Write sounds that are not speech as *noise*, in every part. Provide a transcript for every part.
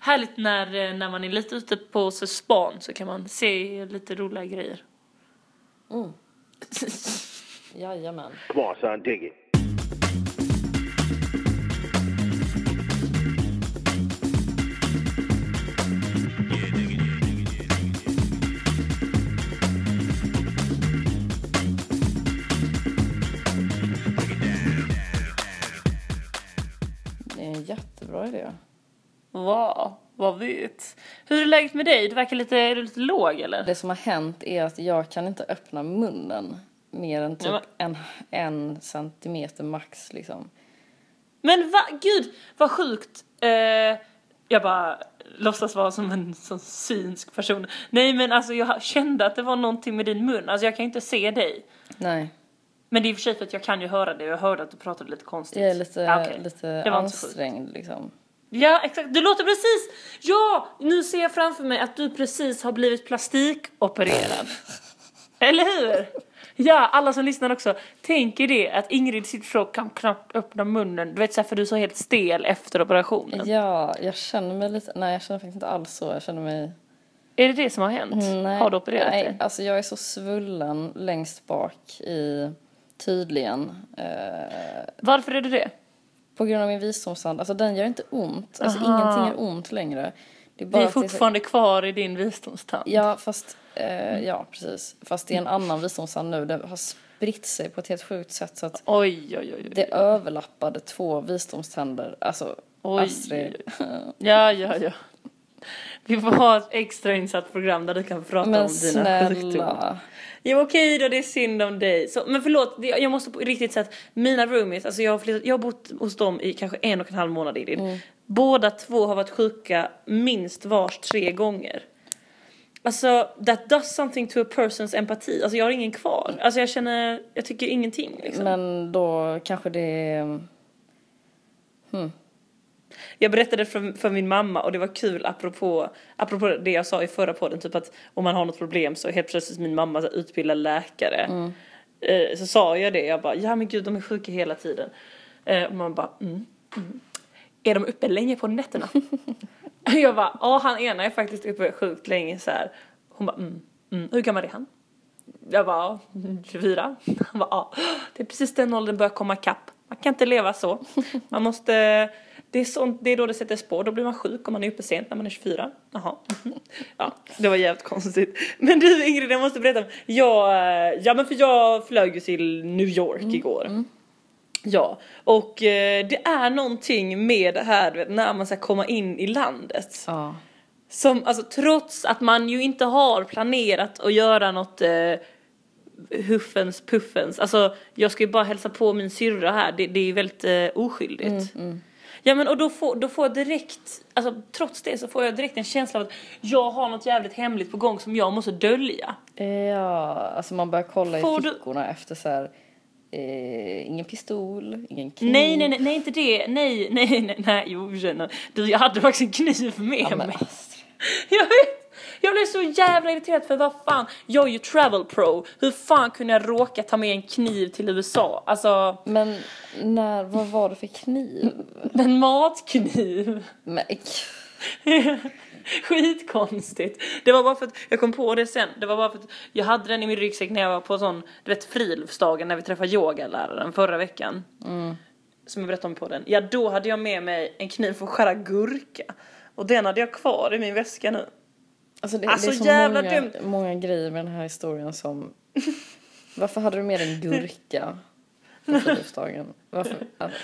härligt när, eh, när man är lite ute på så span så kan man se lite roliga grejer. Mm. *laughs* Jajamän. Come on, son, dig it. Det är en jättebra idé. Wow, vad vet. Hur är läget med dig? Du verkar lite, är du lite låg eller? Det som har hänt är att jag kan inte öppna munnen mer än typ Ja, en, en centimeter max liksom. Men va, gud vad sjukt. Eh, jag bara låtsas vara som en sån synsk person. Nej men alltså jag kände att det var någonting med din mun. Alltså jag kan inte se dig. Nej, Men det är i och för sig för att jag kan ju höra dig och jag hörde att du pratade lite konstigt. jag är lite, Ja, okej. lite Det ansträngd liksom. Ja exakt, du låter precis, ja nu ser jag framför mig att du precis har blivit plastikopererad. Eller hur? Ja, alla som lyssnar också, tänk er det att Ingrid sitter så och kan knappt öppna munnen. Du vet såhär för du är så helt stel efter operationen. Ja, jag känner mig lite, nej jag känner faktiskt inte alls så. Jag känner mig Är det det som har hänt? Nej, har du opererat nej, dig? alltså jag är så svullen längst bak i, tydligen. Eh, Varför är du det? På grund av min visdomstand. Alltså den gör inte ont. Alltså Aha. ingenting gör ont längre. Det är Vi bara är det är så- fortfarande kvar i din visdomstand. Ja, fast, eh, ja precis. Fast det är en annan visdomstand nu. Det har spritt sig på ett helt sjukt sätt så att Oj, oj, oj. oj. det överlappade två visdomständer. Alltså, Oj, Astrid. *laughs* Ja, ja, ja. Vi får ha ett extra insatt program där du kan prata Men om dina sjukdomar. snälla. Jo okej då, det är synd om dig. Så, men förlåt, jag måste på riktigt säga att mina roomies, alltså jag har, flyttat, jag har bott hos dem i kanske en och en halv månad Ingrid. Mm. Båda två har varit sjuka minst vars tre gånger. Alltså, that does something to a person's empati. Alltså jag har ingen kvar. Alltså jag känner, jag tycker ingenting liksom. Men då kanske det är... Jag berättade för, för min mamma och det var kul apropå, apropå det jag sa i förra podden, typ att om man har något problem så helt plötsligt min mamma utbildad läkare. Eh, så sa jag det, jag bara ja men gud de är sjuka hela tiden. Eh, och man bara mm, mm. Är de uppe länge på nätterna? *laughs* jag bara ja han ena är faktiskt uppe sjukt länge så här. Hon bara mm, mm. hur gammal är han? Jag bara ja, 24. *laughs* Han bara ja, det är precis den åldern börjar komma kapp. Man kan inte leva så. Man måste, det är, sånt, det är då det sätter spår. Då blir man sjuk om man är uppe sent när man är 24. Jaha. *laughs* Ja, det var jävligt konstigt. Men du Ingrid, jag måste berätta. Jag, eh, ja men för jag flög ju till New York igår. Ja, och eh, det är någonting med det här vet, när man ska komma in i landet. Ja. Som, alltså trots att man ju inte har planerat att göra något eh, huffens puffens. Alltså jag ska ju bara hälsa på min syrra här, det, det är ju väldigt eh, oskyldigt. Ja men och då får, då får jag direkt, alltså trots det så får jag direkt en känsla av att jag har något jävligt hemligt på gång som jag måste dölja. Ja, alltså man börjar kolla Får i du- fickorna efter så här. Eh, ingen pistol, ingen kniv. Nej, nej, nej, nej, inte det. Nej, nej, nej, nej, jo. Du, jag hade faktiskt en kniv med Ja, mig. Astrid. *laughs* Jag vet! Jag blev så jävla irriterad för vad fan, jag är ju travel pro. Hur fan kunde jag råka ta med en kniv till USA? Alltså, Men när, vad var det för kniv? en matkniv. Men, *laughs* Skitkonstigt. Det var bara för att, jag kom på det sen, det var bara för att jag hade den i min ryggsäck när jag var på sån, du vet friluftsdagen när vi träffade yogaläraren förra veckan. Som jag berättade om på den. Ja då hade jag med mig en kniv för att skära gurka. Och den hade jag kvar i min väska nu. Alltså det, Alltså, det är så jävla många, dumt. många grejer med den här historien som... *laughs* Varför hade du med en gurka på *laughs* friluftsdagen? Varför? Alltså,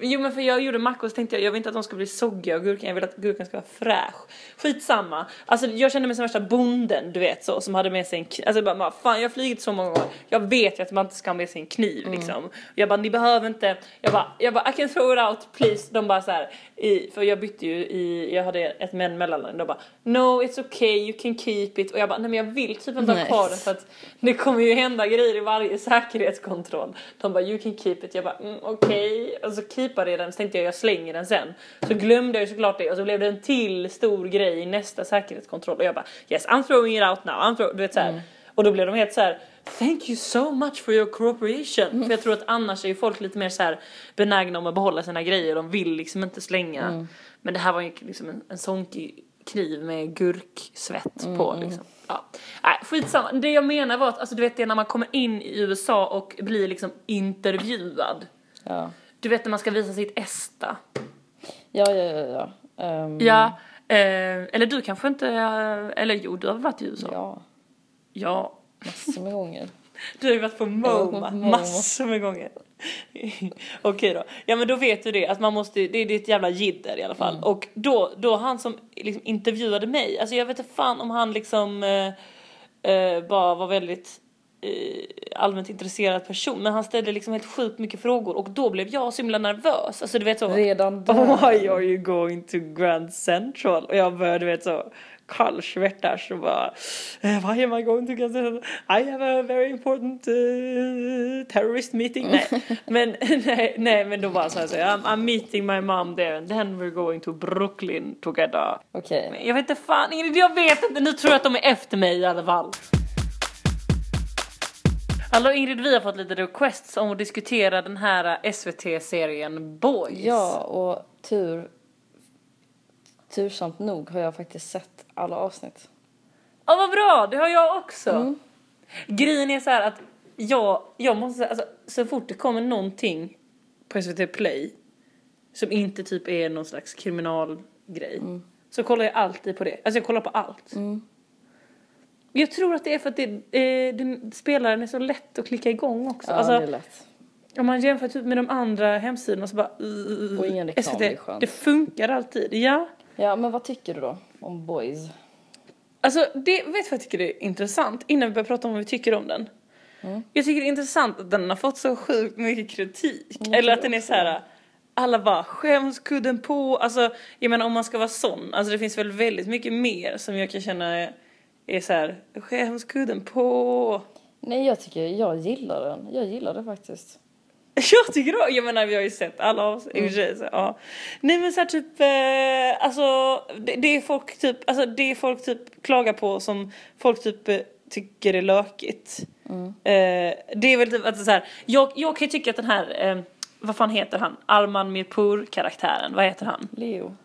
Jo men för jag gjorde mackor så tänkte jag, jag vill inte att de ska bli soggiga av gurkan, jag vill att gurkan ska vara fräsch. Skitsamma. Alltså jag kände mig som värsta bonden, du vet så, som hade med sig en kniv. Alltså jag bara, fan jag har flugit så många gånger, jag vet ju att man inte ska ha med sig en kniv liksom. Jag bara, ni behöver inte, jag bara, jag bara, I can throw it out please. De bara så här, i, för jag bytte ju i, jag hade ett män mellanland, de bara, no it's okay you can keep it. Och jag bara, nej men jag vill typ inte ha kvar den för att det kommer ju hända grejer i varje säkerhetskontroll. De bara you can keep it. Jag bara mm, okej. Och så keepade jag den så tänkte jag jag slänger den sen. Så glömde jag ju såklart det och så blev det en till stor grej i nästa säkerhetskontroll och jag bara yes I'm throwing it out now. I'm throw-, du vet så här. Och då blev de helt så här: Thank you so much for your cooperation. För jag tror att annars är ju folk lite mer så här benägna om att behålla sina grejer. De vill liksom inte slänga. Men det här var ju liksom en, en sonkig kniv med gurksvett på liksom. Ja. Nej, skitsamma. Det jag menar var att, alltså du vet det när man kommer in i USA och blir liksom intervjuad. Ja. Du vet när man ska visa sitt ESTA. Ja, ja, ja. ja. Ehm, Ja, eh, eller du kanske inte, eller jo du har varit i USA. ja. Ja. Massor med gånger. *laughs* Du har ju varit på MoMA massor med gånger. *laughs* Okej då. Ja men då vet du det, att man måste, det är ett jävla jidder i alla fall. Och då, då han som liksom intervjuade mig, alltså jag vet inte fan om han liksom eh, eh, bara var väldigt allmänt intresserad person. Men han ställde liksom helt sjukt mycket frågor och då blev jag så himla nervös. Alltså du vet så. Redan *laughs* där. Why are you going to Grand Central? Och jag började du vet så kallsvettas och bara eh, Why am I going to Grand Central? I have a very important uh, terrorist meeting. Nej, *laughs* men, *laughs* nej, nej men då bara så här så I'm, I'm meeting my mom there and then we're going to Brooklyn together. Okej. Men Jag vet inte fan, Ingrid, jag vet inte. Nu tror jag att de är efter mig i alla fall. Hallå Ingrid, vi har fått lite requests om att diskutera den här SVT-serien Boys. Ja, och tur... Tursamt nog har jag faktiskt sett alla avsnitt. Ja vad bra, det har jag också. Mm. Grejen är så här att jag, jag måste säga, alltså, så fort det kommer någonting på SVT Play som inte typ är någon slags kriminalgrej Mm. så kollar jag alltid på det. Alltså jag kollar på allt. Jag tror att det är för att det, eh, den, spelaren är så lätt att klicka igång också. Ja, alltså, det är lätt. om man jämför typ med de andra hemsidorna så bara... Uh, Och ingen reklam blir skönt. det funkar alltid. Ja. Ja, men vad tycker du då om Boys? Alltså, det, vet du vad jag tycker det är intressant? Innan vi börjar prata om vad vi tycker om den. Mm. Jag tycker det är intressant att den har fått så sjukt mycket kritik. Eller att den är så här. Alla bara skämskudden på. Alltså, jag menar om man ska vara sån. Alltså det finns väl väldigt mycket mer som jag kan känna är, så här. Skämskudden på. Nej, jag tycker jag gillar den. Jag gillar det faktiskt. *laughs* Jag tycker då, jag menar vi har ju sett alla avsnitt sig, så, ja. Nej men så här typ, eh, alltså det, det är folk typ, alltså det är folk typ klagar på som folk typ eh, tycker är lökigt. Eh, det är väl typ att så här, jag, jag kan ju tycka att den här, vad fan heter han, Arman Mirpur karaktären, vad heter han? Leo.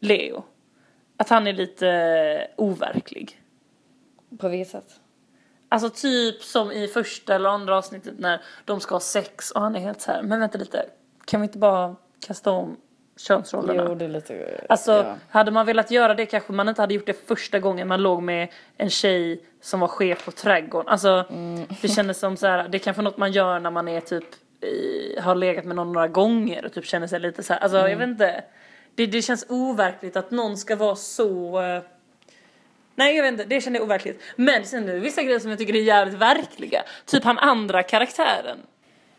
Leo. Att han är lite eh, overklig. På vilket sätt? Alltså typ som i första eller andra avsnittet när de ska ha sex och han är helt så här, men vänta lite, kan vi inte bara kasta om könsrollerna? Jo, det är lite... Alltså ja. hade man velat göra det kanske man inte hade gjort det första gången man låg med en tjej som var chef på trädgården. Alltså det kändes som så här, det är kanske något man gör när man är typ i, har legat med någon några gånger och typ känner sig lite så här, alltså jag vet inte. Det, det känns overkligt att någon ska vara så eh, Nej jag vet inte, det känner jag overkligt. Men sen är det vissa grejer som jag tycker är jävligt verkliga. Typ han andra karaktären.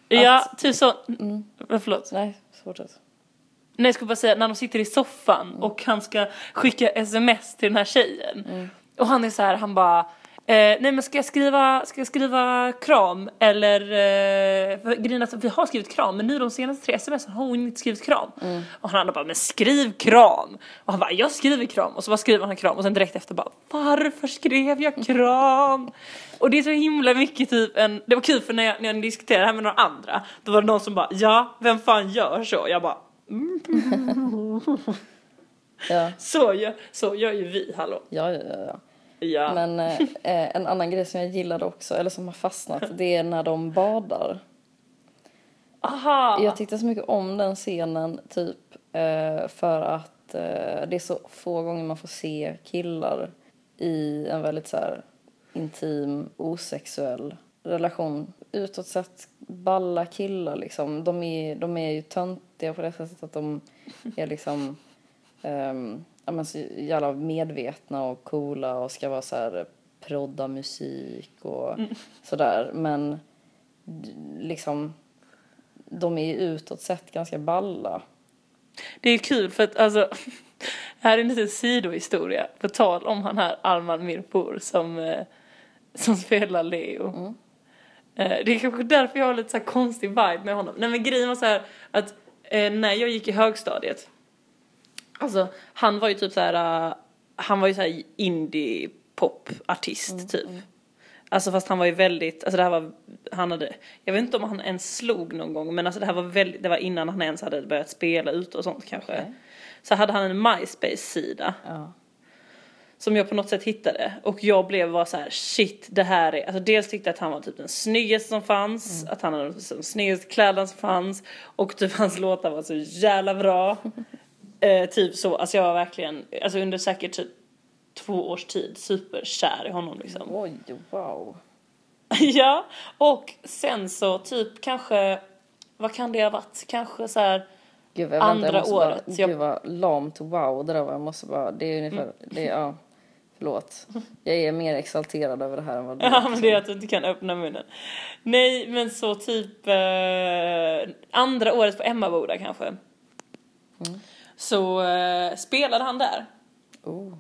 Ja, typ så. Mm. Förlåt. Nej, att... Nej jag skulle bara säga när de sitter i soffan och han ska skicka sms till den här tjejen. Och han är så här, han bara Eh, nej men ska jag skriva, ska jag skriva kram eller, eh, för grejen är att vi har skrivit kram men nu de senaste tre sms har hon inte skrivit kram. Och han andra bara, men skriv kram! Och han bara, jag skriver kram och så bara skriver han kram och sen direkt efter bara, varför skrev jag kram? Och det är så himla mycket typ en, det var kul för när jag, när jag diskuterade det här med några andra, då var det någon som bara, ja vem fan gör så? Jag bara, *laughs* Ja, så gör, så gör ju vi, hallå. ja, ja, ja. Ja. Men eh, eh, en annan grej som jag gillade också, eller som har fastnat, det är när de badar. Aha! Jag tyckte så mycket om den scenen, typ eh, för att eh, det är så få gånger man får se killar i en väldigt så här intim, osexuell relation. Utåt sett balla killar liksom. De är, de är ju töntiga på det sättet att de är liksom um, ja, men så jävla medvetna och coola och ska vara så här prodda musik och sådär. Men liksom de är ju utåt sett ganska balla. Det är kul för att alltså, *laughs* här är en liten sidohistoria på tal om han här Arman Mirpur som, eh, som spelar Leo. Eh, det är kanske därför jag har lite så konstig vibe med honom. Nej men grejen var så här att eh, när jag gick i högstadiet, alltså han var ju typ så här, eh, han var ju så här indie pop artist typ. Alltså fast han var ju väldigt, alltså det här var, han hade, jag vet inte om han ens slog någon gång men alltså det här var väldigt, det var innan han ens hade börjat spela ut och sånt kanske. Okej. Så hade han en MySpace-sida Ja. som jag på något sätt hittade och jag blev bara så här shit det här är, alltså dels tyckte jag att han var typ den snyggaste som fanns, att han hade de snyggaste kläderna som fanns och typ hans låtar var så jävla bra. *laughs* eh, typ så, alltså jag var verkligen, alltså under säkert typ två års tid superkär i honom liksom. Oj, wow. *laughs* ja, och sen så typ kanske, vad kan det ha varit? Kanske så här Gud, Andra vänta, måste året, Bara, jag- Gud vad lamt wow det där var. Jag måste bara, det är ungefär, det är, ja. Förlåt. Jag är mer exalterad över det här än vad du Ja men det är att du inte kan öppna munnen. Nej men så typ eh, andra året på Emmaboda kanske. Så eh, spelade han där. Oh.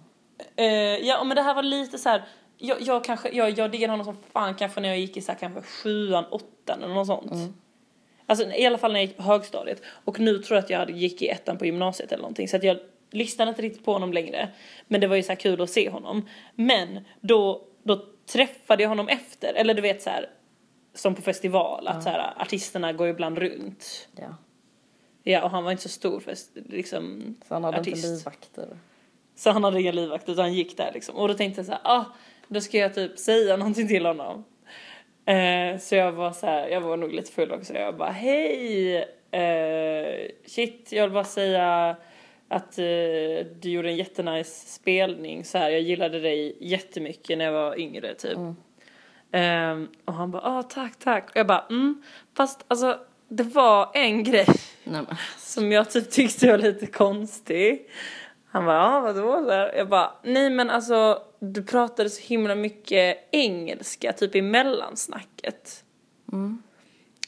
Eh, ja men det här var lite så här. Jag, jag kanske, jag, jag diggade honom som fan kanske när jag gick i så här, kanske sjuan, åttan eller något sånt. Alltså i alla fall när jag gick på högstadiet. Och nu tror jag att jag gick i ettan på gymnasiet eller någonting. Så att jag lyssnade inte riktigt på honom längre. Men det var ju så här kul att se honom. Men då, då träffade jag honom efter. Eller du vet så här. Som på festival. Att så här, artisterna går ibland runt. Ja. Ja och han var inte så stor fest, liksom Så han hade artist. inte livvakter. Så han hade inga livvakter utan han gick där liksom. Och då tänkte jag så här, ah, då ska jag typ säga någonting till honom. Eh, så jag var så här, jag var nog lite full också. Jag bara, hej! Eh, shit, jag vill bara säga att eh, du gjorde en jättenice spelning så här. Jag gillade dig jättemycket när jag var yngre typ. Eh, och han bara, ah tack, tack. Och jag bara, mm, fast alltså det var en grej Nej, men. som jag typ tyckte var lite konstig. Han bara, ja vadå? Jag bara, nej men alltså du pratade så himla mycket engelska typ i mellansnacket.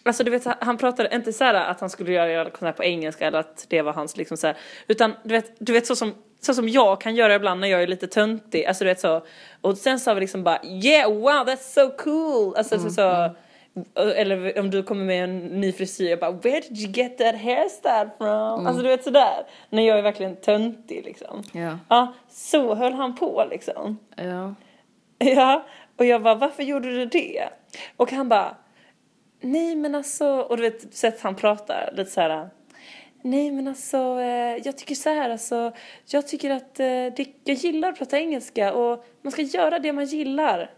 Alltså du vet, han pratade inte så här att han skulle göra konsert på engelska eller att det var hans liksom så här, utan du vet, du vet så som, så som jag kan göra ibland när jag är lite töntig, alltså du vet så, och sen sa vi liksom bara yeah wow that's so cool, alltså så, så eller om du kommer med en ny frisyr, jag bara where did you get that hairstyle from? Alltså du vet sådär, när jag är verkligen töntig liksom. Ja. Ja, så höll han på liksom. Ja. Ja, och jag bara, varför gjorde du det? Och han bara, nej men alltså, och du vet sättet han pratar, lite så här. Nej men alltså, eh, jag tycker så här alltså, jag tycker att eh, det, jag gillar att prata engelska och man ska göra det man gillar.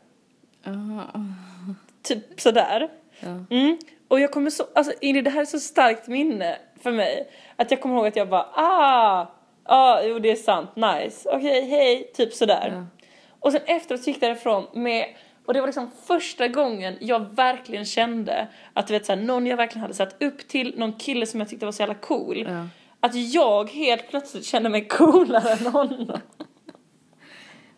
Typ sådär. Ja. Mm. Och jag kommer så, alltså Ingrid det här är så starkt minne för mig. Att jag kommer ihåg att jag bara, ah, ah, jo det är sant, nice, okej, hej, typ sådär. Ja. Och sen efteråt gick jag därifrån med, och det var liksom första gången jag verkligen kände att du vet såhär, någon jag verkligen hade satt upp till, någon kille som jag tyckte var så jävla cool. Ja. Att jag helt plötsligt kände mig coolare än honom.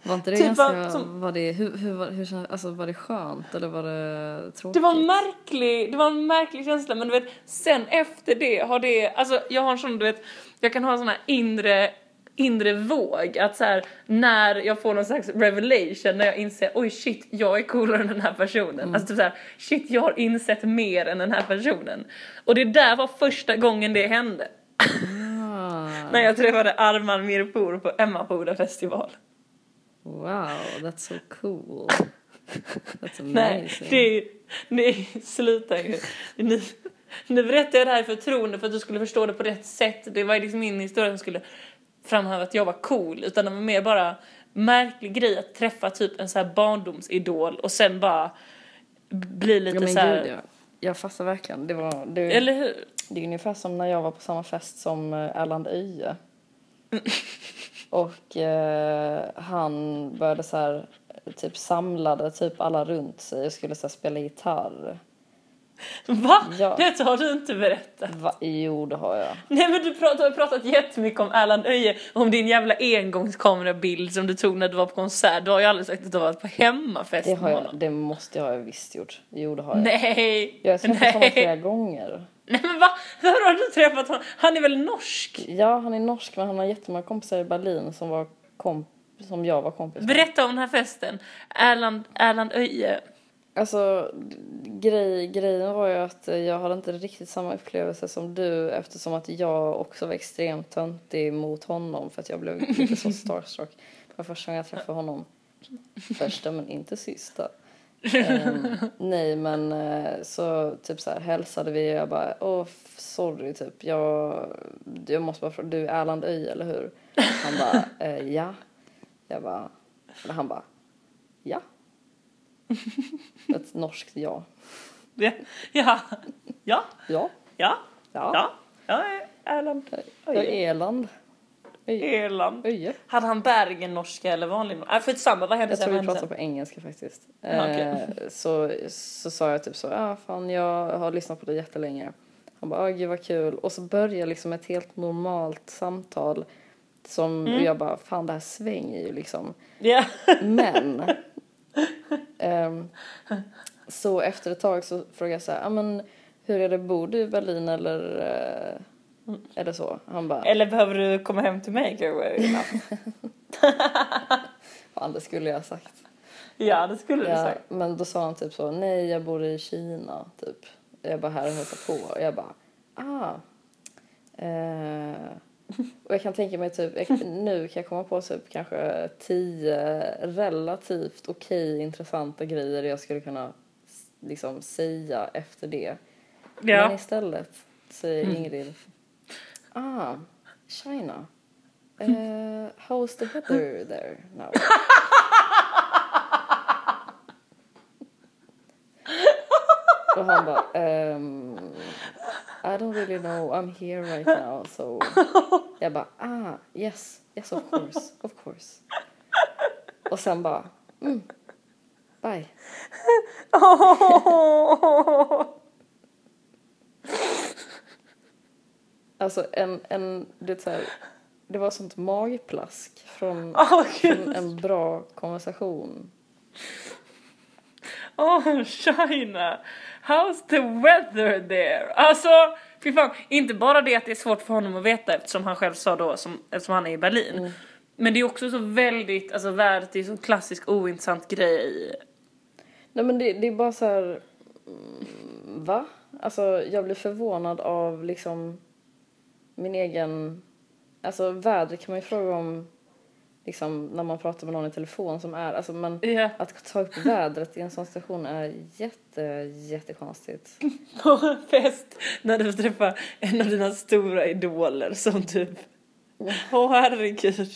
Var inte det Typ ganska, vad som- var det, hur, hur, hur, alltså var det skönt eller var det tråkigt? Det var en märklig, det var en märklig känsla men du vet sen efter det har det, alltså jag har en sån du vet, jag kan ha en sån här inre inre våg att så här när jag får någon slags revelation när jag inser oj shit jag är coolare än den här personen. Alltså typ så här shit jag har insett mer än den här personen. Och det där var första gången det hände. Ah, *laughs* När jag träffade Arman Mirpour på Emmaboda festival. Wow, that's so cool. That's *laughs* amazing. Nej, det är, nej, sluta ju. Nu, nu berättar jag det här i förtroende för att du skulle förstå det på rätt sätt. Det var liksom min historia som skulle framhäva att jag var cool. Utan det var mer bara märklig grej att träffa typ en så här barndomsidol och sen bara bli lite ja, men så här. gud, jag, jag fattar verkligen. Det, var, det, Eller hur? det är ungefär som när jag var på samma fest som eh, Erland Öje. *laughs* Och eh, han började så här, typ samlade typ alla runt sig och skulle så här, spela gitarr. Va? Ja. Det har du inte berättat. Va? Jo, det har jag. Nej men du, pratar, du har pratat jättemycket om Erland Öje, om din jävla engångskamerabild som du tog när du var på konsert. Du har ju aldrig sagt att du har varit på hemmafest Det, har jag, det måste jag ha visst gjort. Jo, det har jag. Nej! Jag har träffat honom flera gånger. *laughs* Nej men va? Hur har du träffat honom? Han är väl norsk? Ja, han är norsk men han har jättemånga kompisar i Berlin som, var komp som jag var kompis med. Berätta om den här festen. Erland, Erland Öje. Alltså, grej, grejen var ju att jag hade inte riktigt samma upplevelse som du eftersom att jag också var extremt töntig mot honom för att jag blev lite så *laughs* starstruck. Det var första gången jag träffade honom. Första men inte sista eh, nej, men eh, så typ så här hälsade vi och jag bara, åh sorry typ, jag, jag måste bara fråga, du är Erland Öj eller hur? Han bara, eh, ja. Jag bara, eller han bara, ja. Ett norskt ja. Ja, ja, ja, ja, ja, ja, ja. jag är Erland Öj. Jag är Erland. Erland. Öje. Hade han Bergen norska eller vanlig norska? Äh, skitsamma, vad hände Jag sen? tror vi sen? på engelska faktiskt. Ja, okej. Eh, så, så sa jag typ så, ja fan jag har lyssnat på det jättelänge. Han bara, åh gud vad kul. Och så börjar liksom ett helt normalt samtal. Som, Mm. och jag bara, fan det här svänger ju liksom. Ja. Men. *laughs* ehm, så efter ett tag så frågade jag så här, ja men hur är det, bor du i Berlin eller? Eh, eller så. Han bara, Eller behöver du komma hem till mig kanske? fan *laughs* det skulle jag ha sagt. Ja, det skulle du Ja, säga. men då sa han typ så, nej jag bor i Kina typ. Jag bara här och hälsar på och jag bara, ah. Eh, och jag kan tänka mig typ, jag, nu kan jag komma på typ kanske tio relativt okej intressanta grejer jag skulle kunna liksom säga efter det. Men Ja. istället säger Ingrid, ah, China. Uh, how's the weather there now? Och han bara, ehm, I don't really know, I'm here right now. So *laughs* jag bara, ah, yes, yes of course, *laughs* of course. Och sen bara, mm, bye. *laughs* Alltså en, en det, så här, det var sånt magplask från, *laughs* gud. från en bra konversation. Oh, China! How's the weather there? Alltså, fy fan. Inte bara det att det är svårt för honom att veta eftersom han själv sa då, som, eftersom han är i Berlin. Men det är också så väldigt, alltså vädret är så klassisk ointressant grej. Nej men det, det är bara så här, mm, va? Alltså jag blir förvånad av liksom min egen, alltså vädret kan man ju fråga om liksom när man pratar med någon i telefon som är, alltså men Ja. att ta upp vädret i en sån situation är jätte, jättekonstigt. *laughs* På en fest när du träffar en av dina stora idoler som typ, åh herregud,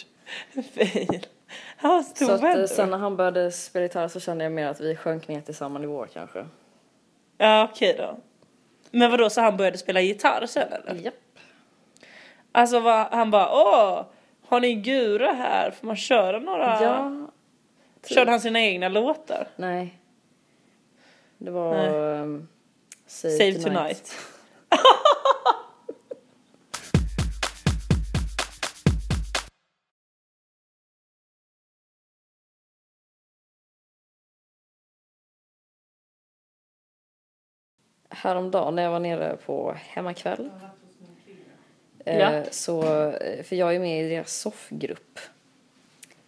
fail. Så att eh, sen när han började spela gitarr så kände jag mer att vi sjönk ner till samma nivå kanske. Ja okej då. Men vadå, så han började spela gitarr sen eller? Japp. Alltså vad, han bara åh, har ni gura här? Får man köra några? Ja. Körde han sina egna låtar? Nej. Det var Nej. ehm, Save, Save tonight. Tonight. *laughs* Häromdagen när jag var nere på hemmakväll. Ja. Eh, så, eh, för jag är med i deras soffgrupp.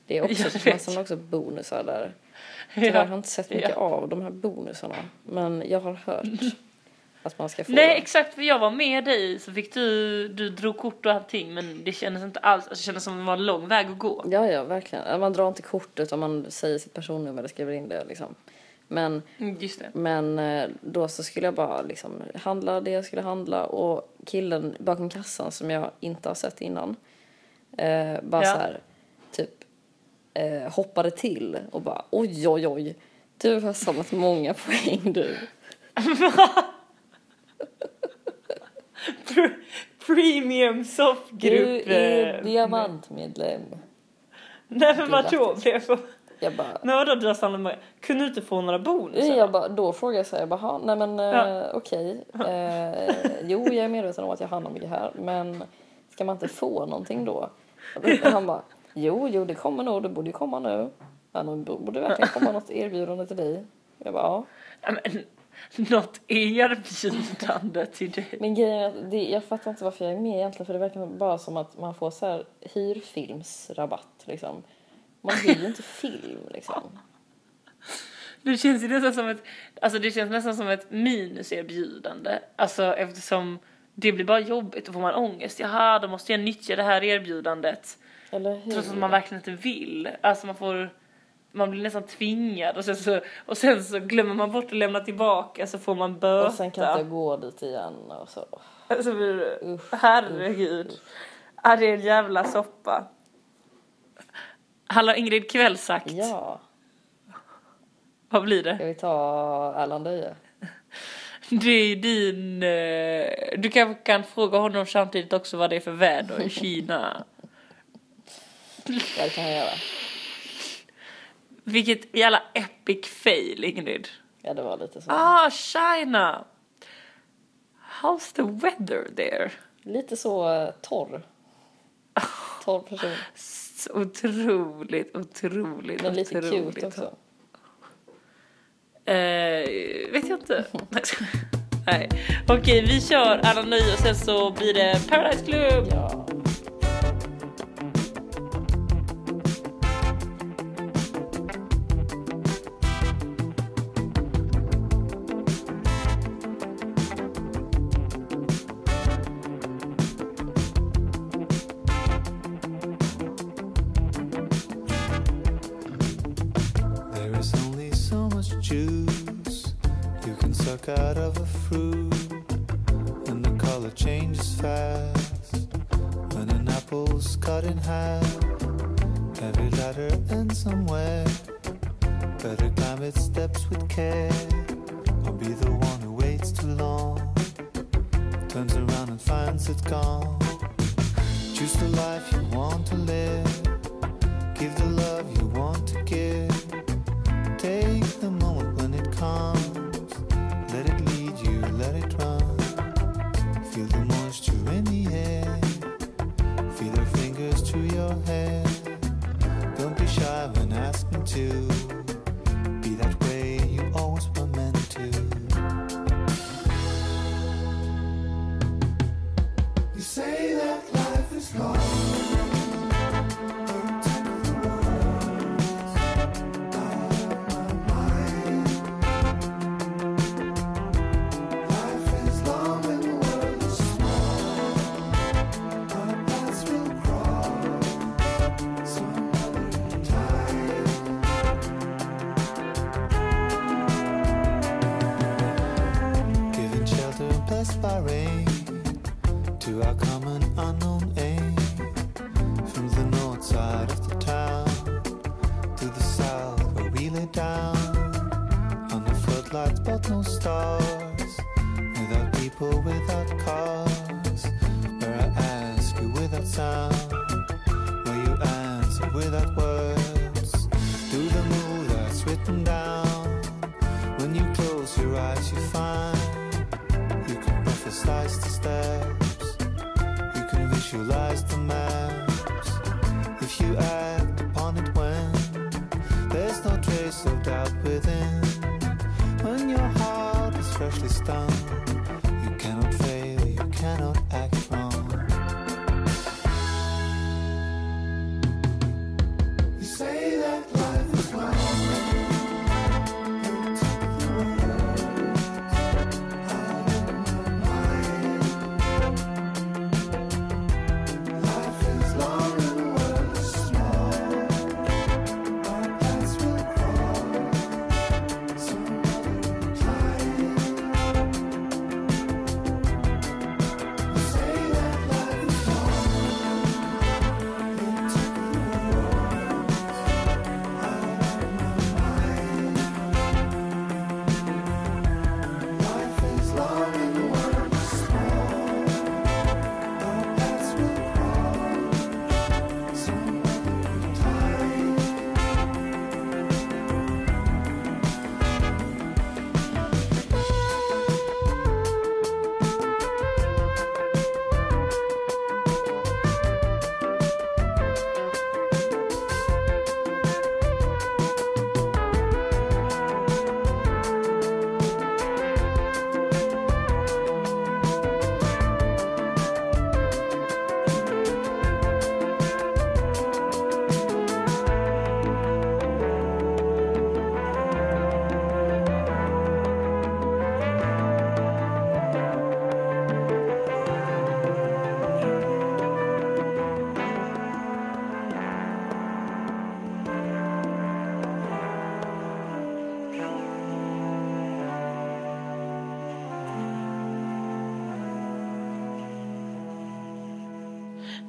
Det är också, vet. fanns också bonusar där. Tyvärr har jag inte sett mycket Ja. av de här bonusarna. Men jag har hört *laughs* att man ska få Nej det. exakt, för jag var med dig så fick du, du drog kort och allting men det kändes inte alls, alltså, det kändes som det var en lång väg att gå. Ja, ja, verkligen. Man drar inte kortet om man säger sitt personnummer eller skriver in det liksom. Men, Mm, men eh, då så skulle jag bara liksom handla det jag skulle handla och killen bakom kassan som jag inte har sett innan eh, bara Ja. så här typ eh, hoppade till och bara oj oj oj du har samlat många poäng du. *laughs* Pr- Premium softgrupp. Du är eh, diamantmedlem. Nej men vadå? Blev jag- Jag bara Men vadå du har samlat många? Kunde du inte få några bonusar? Jag bara, då frågade jag så här, jag bara, "Ha, nej men Ja. eh, okej. Eh, jo, jag är medveten om att jag handlar mycket här, men ska man inte få någonting då? Han bara, jo, jo det kommer nog, det borde ju komma nu. Ja, nu borde verkligen komma något erbjudande till dig. Jag bara, ja. Ja, men, något erbjudande till dig. Men grejen är att det, jag fattar inte varför jag är med egentligen, för det verkar bara som att man får så här hyrfilmsrabatt liksom. Man hyr ju inte film liksom. Det känns ju nästan som ett, alltså det känns nästan som ett minuserbjudande. Alltså eftersom det blir bara jobbigt och får man ångest. Jaha, då måste jag nyttja det här erbjudandet. Eller hur? Trots att man verkligen inte vill. Alltså man får, man blir nästan tvingad och sen så, och sen så glömmer man bort att lämna tillbaka så får man böta. Och sen kan inte jag gå dit igen och så. Alltså, herregud. Ja, det är en jävla soppa. Hallå Ingrid kvällsakt. Ja, Vad blir det? ska vi ta Erland Öje? *laughs* Det är din... eh, Du kanske kan fråga honom samtidigt också vad det är för väder i *laughs* Kina. Ja, det kan jag göra. Vilket jävla epic fail Ingrid. Ja, det var lite så. Ah, China! How's the weather there? Lite så eh, torr. *laughs* Torr person. Så otroligt, otroligt, Men lite otroligt. cute också. Eh, vet jag inte. *laughs* Nej. Okej, vi kör alla nöje och sen så blir det Paradise Club. Ja. Suck out of a fruit, and the color changes fast when an apple's cut in half. Every ladder ends somewhere. Better climb its steps with care, or be the one who waits too long, turns around and finds it gone. Choose the life you want to live. Give the love you want to give.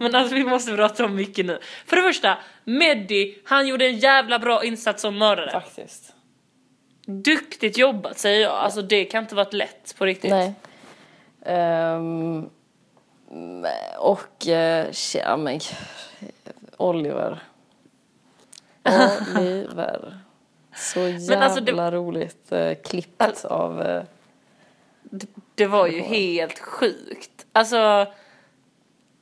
Men alltså vi måste prata om mycket nu. För det första, Meddi, han gjorde en jävla bra insats som mördare. Faktiskt. Duktigt jobbat säger jag. Alltså det kan inte varit lätt på riktigt. Nej. Ehm, och, uh, ja men, Oliver. Oliver. Så *laughs* jävla alltså, det- roligt uh, klippt av... eh, Det, det var ju helt sjukt. Alltså...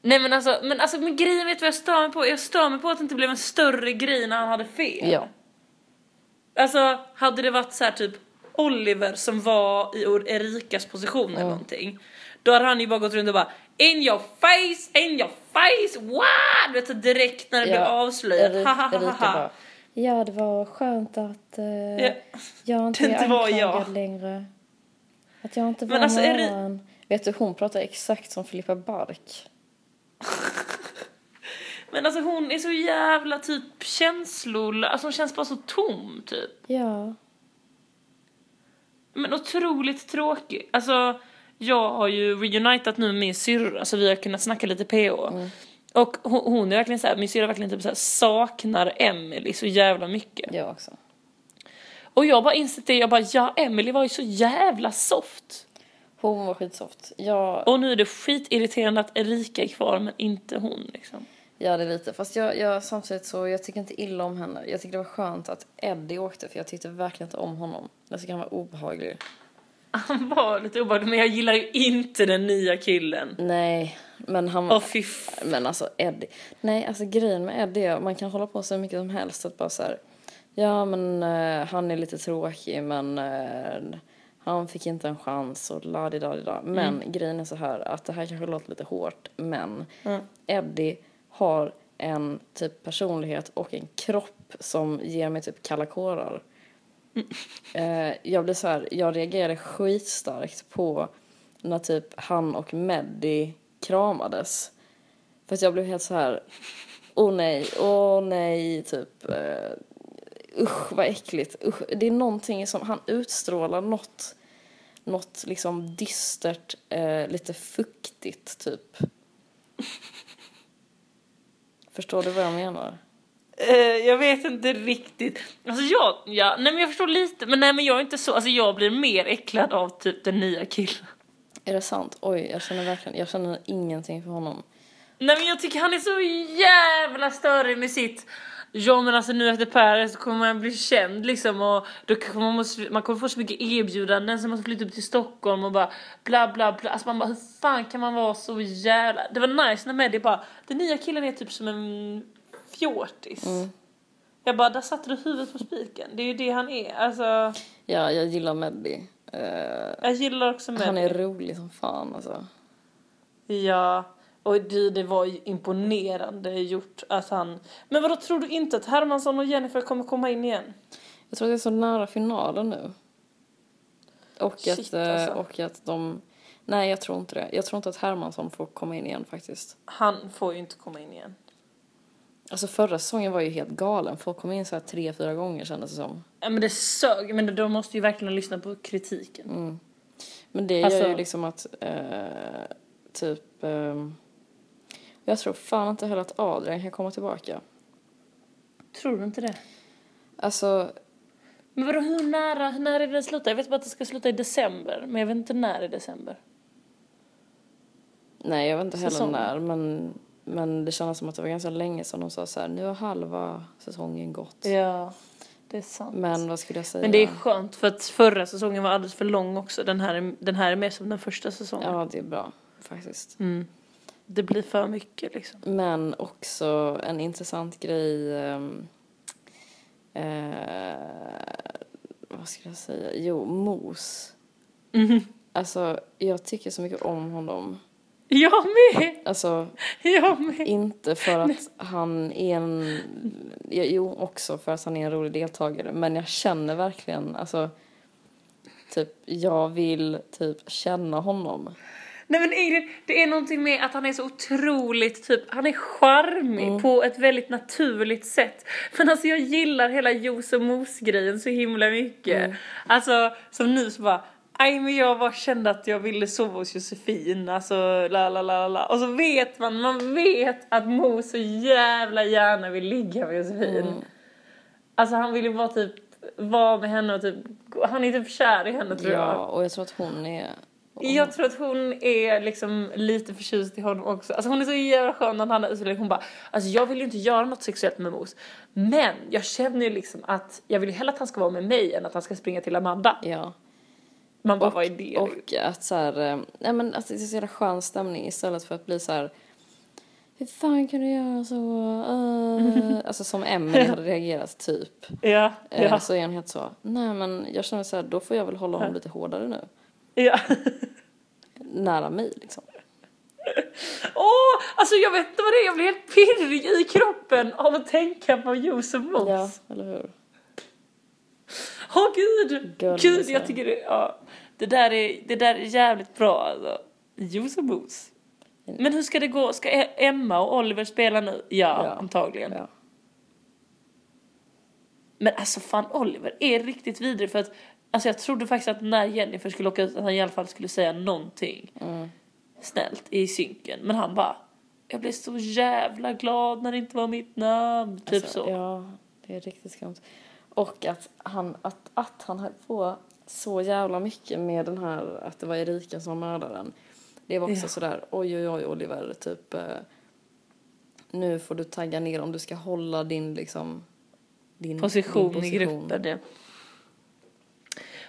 Nej men alltså, men alltså men grejen vet du vad jag stör mig på? Jag stör mig på att det inte blev en större grej när han hade fel. ja. Alltså hade det varit så här typ Oliver som var i Erikas position eller någonting. Då hade han ju bara gått runt och bara In your face, in your face, what? Du vet direkt när det blev avslöjat. Eri- Erika bara, ja det var skönt att eh, Ja. jag inte Det är var anklagad jag. längre. Att jag inte var Men alltså, Eri-. Vet du, hon pratar exakt som Filippa Bark. *laughs* Men alltså hon är så jävla typ känslol, alltså hon känns bara så tom typ. Ja. Men otroligt tråkig. Alltså, jag har ju reunitat nu med min syrra så vi har kunnat snacka lite PO. Och hon, hon är verkligen så här, min syrra verkligen typ så här, saknar Emily så jävla mycket. Jag också. Och jag bara insett det, jag bara ja Emily var ju så jävla soft. Hon var skitsoft. Jag, Och nu är det skitirriterande att Erika är kvar men inte hon liksom. ja, det är lite. Fast jag, jag, samtidigt så, jag tycker inte illa om henne. Jag tycker det var skönt att Eddie åkte för jag tyckte verkligen inte om honom. Jag tycker han var obehaglig. Han var lite obehaglig men jag gillar ju inte den nya killen. Nej, men han... Åh fy f- Men alltså Eddie. Nej, alltså grejen med Eddie är man kan hålla på så mycket som helst att bara så här. Ja, men eh, han är lite tråkig, men eh, han fick inte en chans och la di da di da. Men grejen är så här att det här kanske låter lite hårt, men Eddie har en typ personlighet och en kropp som ger mig typ kalla kårar. Eh, jag blev så här, jag reagerade skitstarkt på när typ han och Meddi kramades. För att jag blev helt så här, åh nej, åh nej, typ, eh, usch vad äckligt, usch. Det är någonting som, han utstrålar något, något liksom dystert, eh, lite fuktigt typ. Förstår du vad jag menar? Eh, jag vet inte riktigt. Alltså jag, ja, nej men jag förstår lite, men nej men jag är inte så, alltså jag blir mer äcklad av typ den nya killen. Är det sant? Oj, jag känner verkligen, jag känner ingenting för honom. Nej men jag tycker han är så jävla störig med sitt Ja men alltså nu efter så kommer man bli känd liksom och då kommer man, måste, man kommer få så mycket erbjudanden så man ska flytta upp till Stockholm och bara bla bla bla. Alltså man bara hur fan kan man vara så jävla... Det var nice när Meddi bara den nya killen är typ som en fjortis. Jag bara där satte du huvudet på spiken. Det är ju det han är. Alltså Ja, jag gillar Meddi. Eh, jag gillar också Meddi. han är rolig som fan alltså. Ja, och det, det var ju imponerande gjort att han... Men vadå, tror du inte att Hermansson och Jennifer kommer komma in igen? Jag tror att det är så nära finalen nu. Och Shit, att, eh, alltså. och att de... Nej, jag tror inte det. Jag tror inte att Hermansson får komma in igen faktiskt. Han får ju inte komma in igen. Alltså förra säsongen var ju helt galen. Folk kom in så här tre, fyra gånger kändes det som. Ja men det sög, men de måste ju verkligen lyssna på kritiken. Mm. Men det Alltså- gör ju liksom att eh, typ... ehm, jag tror fan inte heller att Adrian kan komma tillbaka. Tror du inte det? Alltså, Men vadå, hur nära, när är det slutar? Jag vet bara att det ska sluta i december, men jag vet inte när i december. nej jag vet inte heller Säsong. när men, men det kändes som att det var ganska länge sedan de sa så här, nu har halva säsongen gått. Ja, det är sant. Men vad skulle jag säga? Men det är skönt för att förra säsongen var alldeles för lång också. Den här är, den här är mer som den första säsongen. Ja, det är bra faktiskt. Mm. Det blir för mycket liksom. Men också en intressant grej. ehm, eh, vad ska jag säga? Jo, Mos. Mhm. Alltså, jag tycker så mycket om honom. Jag med! Alltså, *laughs* Jag med! inte för att han är en... Jo, också för att han är en rolig deltagare. Men jag känner verkligen, alltså... Typ, jag vill typ känna honom. Nej men Ingrid, det är någonting med att han är så otroligt typ, han är charmig på ett väldigt naturligt sätt. Men alltså jag gillar hela juice och mos grejen så himla mycket. Alltså som nu så bara, Nej men jag bara kände att jag ville sova hos Josefin, alltså la la la la. Och så vet man, man vet att Mo så jävla gärna vill ligga med Josefin. Alltså han vill ju bara typ vara med henne och typ, han är typ kär i henne tror jag. Ja, och jag tror att hon är... Jag tror att hon är liksom lite förtjust i honom också. Alltså hon är så jävla skön när han är utslängd. Hon bara, alltså jag vill ju inte göra något sexuellt med Mos. Men jag känner ju liksom att jag vill ju hellre att han ska vara med mig än att han ska springa till Amanda. Ja. Man bara, vad är det? Och att så här, eh, nej men att det är så jävla skön stämning istället för att bli så här hur fan kan du göra så? Uh. Alltså som Emily hade *laughs* reagerat typ. ja, Eh, ja, Så är han helt så, nej men jag känner så här, då får jag väl hålla honom lite hårdare nu. Ja. Nära mig liksom. *laughs* Åh, alltså jag vet inte vad det är, jag blir helt pirrig i kroppen av att tänka på Josef Mos. Ja, eller hur? Åh gud! Gulligt, Gud, jag tycker det, ja. det, där är, det där är jävligt bra alltså. Josef Mos. Men hur ska det gå? Ska E- Emma och Oliver spela nu? Ja, Ja. antagligen. Ja. Men alltså fan Oliver är riktigt vidrig för att Alltså jag trodde faktiskt att när Jennifer skulle åka ut att han i alla fall skulle säga någonting Mm. snällt i synken. Men han bara Jag blev så jävla glad när det inte var mitt namn. Typ Alltså, så. Ja, det är riktigt skumt. Och att han, att, att han höll på så jävla mycket med den här, att det var Erika som var mördaren. Det var också Ja. sådär, oj oj oj Oliver, typ eh, nu får du tagga ner om du ska hålla din liksom din position, din i gruppen. Ja.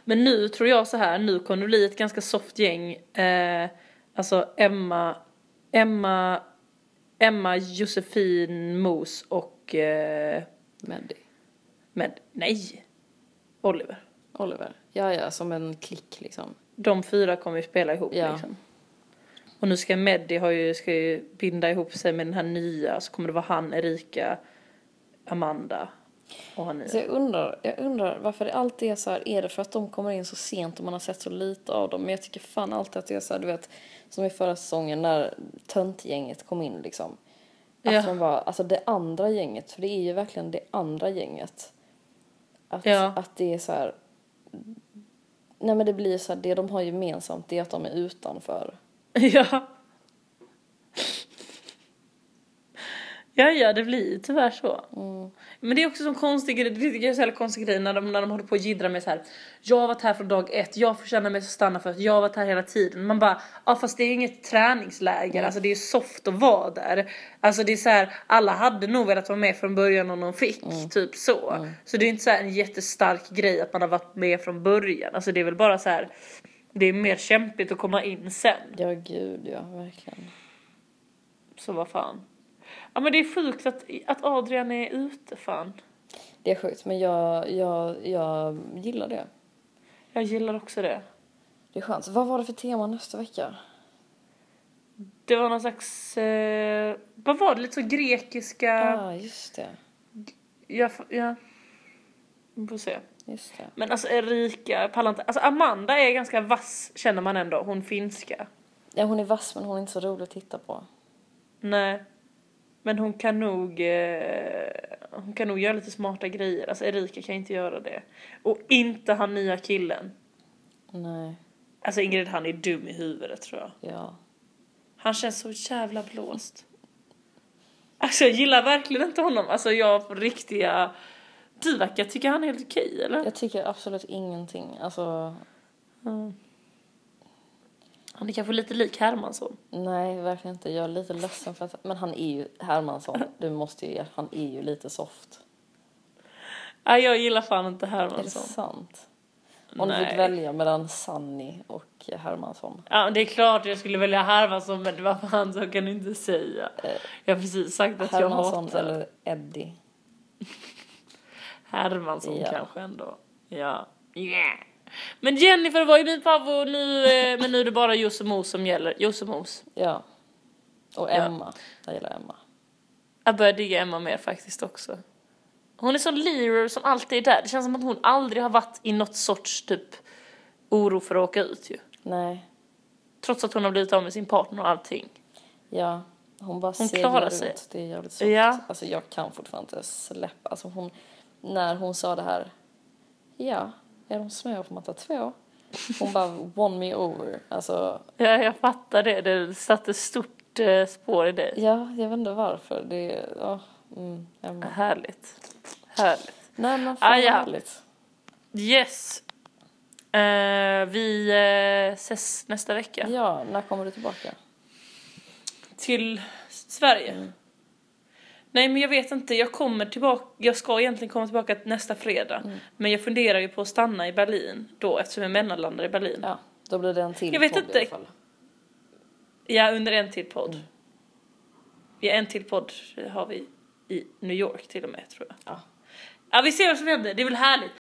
Men nu tror jag så här, nu kommer det bli ett ganska soft gäng. Eh, alltså Emma, Emma, Emma, Josefin, Mos och eh, Meddy. med, nej, Oliver. Oliver. Ja, ja, som en klick liksom. De fyra kommer ju spela ihop Ja. liksom. Och nu ska Meddi har ju, ska ju binda ihop sig med den här nya, så kommer det vara han, Erika, Amanda Så jag undrar, jag undrar varför det alltid är så här, är det för att de kommer in så sent och man har sett så lite av dem? Men jag tycker fan alltid att det är så här, du vet, som i förra säsongen när töntgänget kom in liksom. Att Ja. de var, alltså det andra gänget, för det är ju verkligen det andra gänget. Att, Ja. att det är så här, nej men det blir så här, det de har gemensamt det är att de är utanför. *laughs* Ja. Ja, ja, det blir ju tyvärr så. Men det är också en konstig grej, det tycker jag är så jävla konstig grej när de, när de håller på och jiddrar med så här. Jag har varit här från dag ett, jag förtjänar mig att stanna för att jag har varit här hela tiden. Man bara, ja fast det är inget träningsläger, alltså det är soft att vara där. Alltså det är så här, alla hade nog velat vara med från början om de fick, typ så. Så det är inte så här en jättestark grej att man har varit med från början, alltså det är väl bara så här. Det är mer kämpigt att komma in sen. Ja gud ja, verkligen. Så vad fan. Ja men det är sjukt att, att Adrian är ute fan. Det är sjukt men jag, jag, jag gillar det. Jag gillar också det. Det är skönt. Vad var det för tema nästa vecka? Det var någon slags, eh, vad var det, lite så grekiska, Ja, ah, just det. ja, ja. Vi får se. Just det. Men alltså Erika, pallar inte. Alltså Amanda är ganska vass känner man ändå, hon finska. Ja, hon är vass men hon är inte så rolig att titta på. Nej. Men hon kan nog, eh, hon kan nog göra lite smarta grejer. Alltså Erika kan inte göra det. Och inte han nya killen. Nej, Alltså Ingrid han är dum i huvudet tror jag. ja. Han känns så jävla blåst. Alltså jag gillar verkligen inte honom. Alltså jag på riktiga... Du verkar tycka han är helt okej eller? Jag tycker absolut ingenting. Alltså, Han är kanske lite lik Hermansson. nej, verkligen inte. Jag är lite ledsen för att... Men han är ju Hermansson. Du måste ju... Han är ju lite soft. Nej jag gillar fan inte Är det Hermansson. sant? Om du Nej. fick välja mellan Sunny och Hermansson. Ja det är klart jag skulle välja Hermansson men vad fan så kan du inte säga. Jag har precis sagt att jag Hermansson hatar eller Eddie? *laughs* Hermansson Ja. kanske ändå. Ja. Yeah. Men Jennifer var ju min favorit nu, eh, men nu är det bara Josse Mos som gäller. Josse Mos. Ja. Och Emma. Jag gillar Emma. Jag börjar digga Emma mer faktiskt också. Hon är sån leader som alltid är där. Det känns som att hon aldrig har varit i något sorts typ oro för att åka ut ju. Nej. Trots att hon har blivit av med sin partner och allting. Ja. Hon bara Hon seglar klarar ut. sig. Det är jävligt soft. Ja. Alltså jag kan fortfarande inte släppa. Alltså hon... När hon sa det här. Ja. Är de små får man ta två. Hon bara won me over. Alltså, Ja, jag fattar det. Det satte stort eh, spår i dig. ja, jag vet inte varför. Det, ja, mm, jag Härligt. Härligt. Nej men fan Ah, ja. härligt. Yes. Eh, vi eh, ses nästa vecka. Ja, när kommer du tillbaka? Till Sverige. Mm. Nej men jag vet inte, jag kommer tillbaka, jag ska egentligen komma tillbaka nästa fredag. Mm. Men jag funderar ju på att stanna i Berlin då eftersom jag mellanlandar i Berlin. Ja, då blir det en till Jag vet podd inte. i alla fall. Ja, under en till podd. Mm. Ja, en till podd har vi i New York till och med tror jag. Ja. Ja, vi ser vad som händer. Det är väl härligt.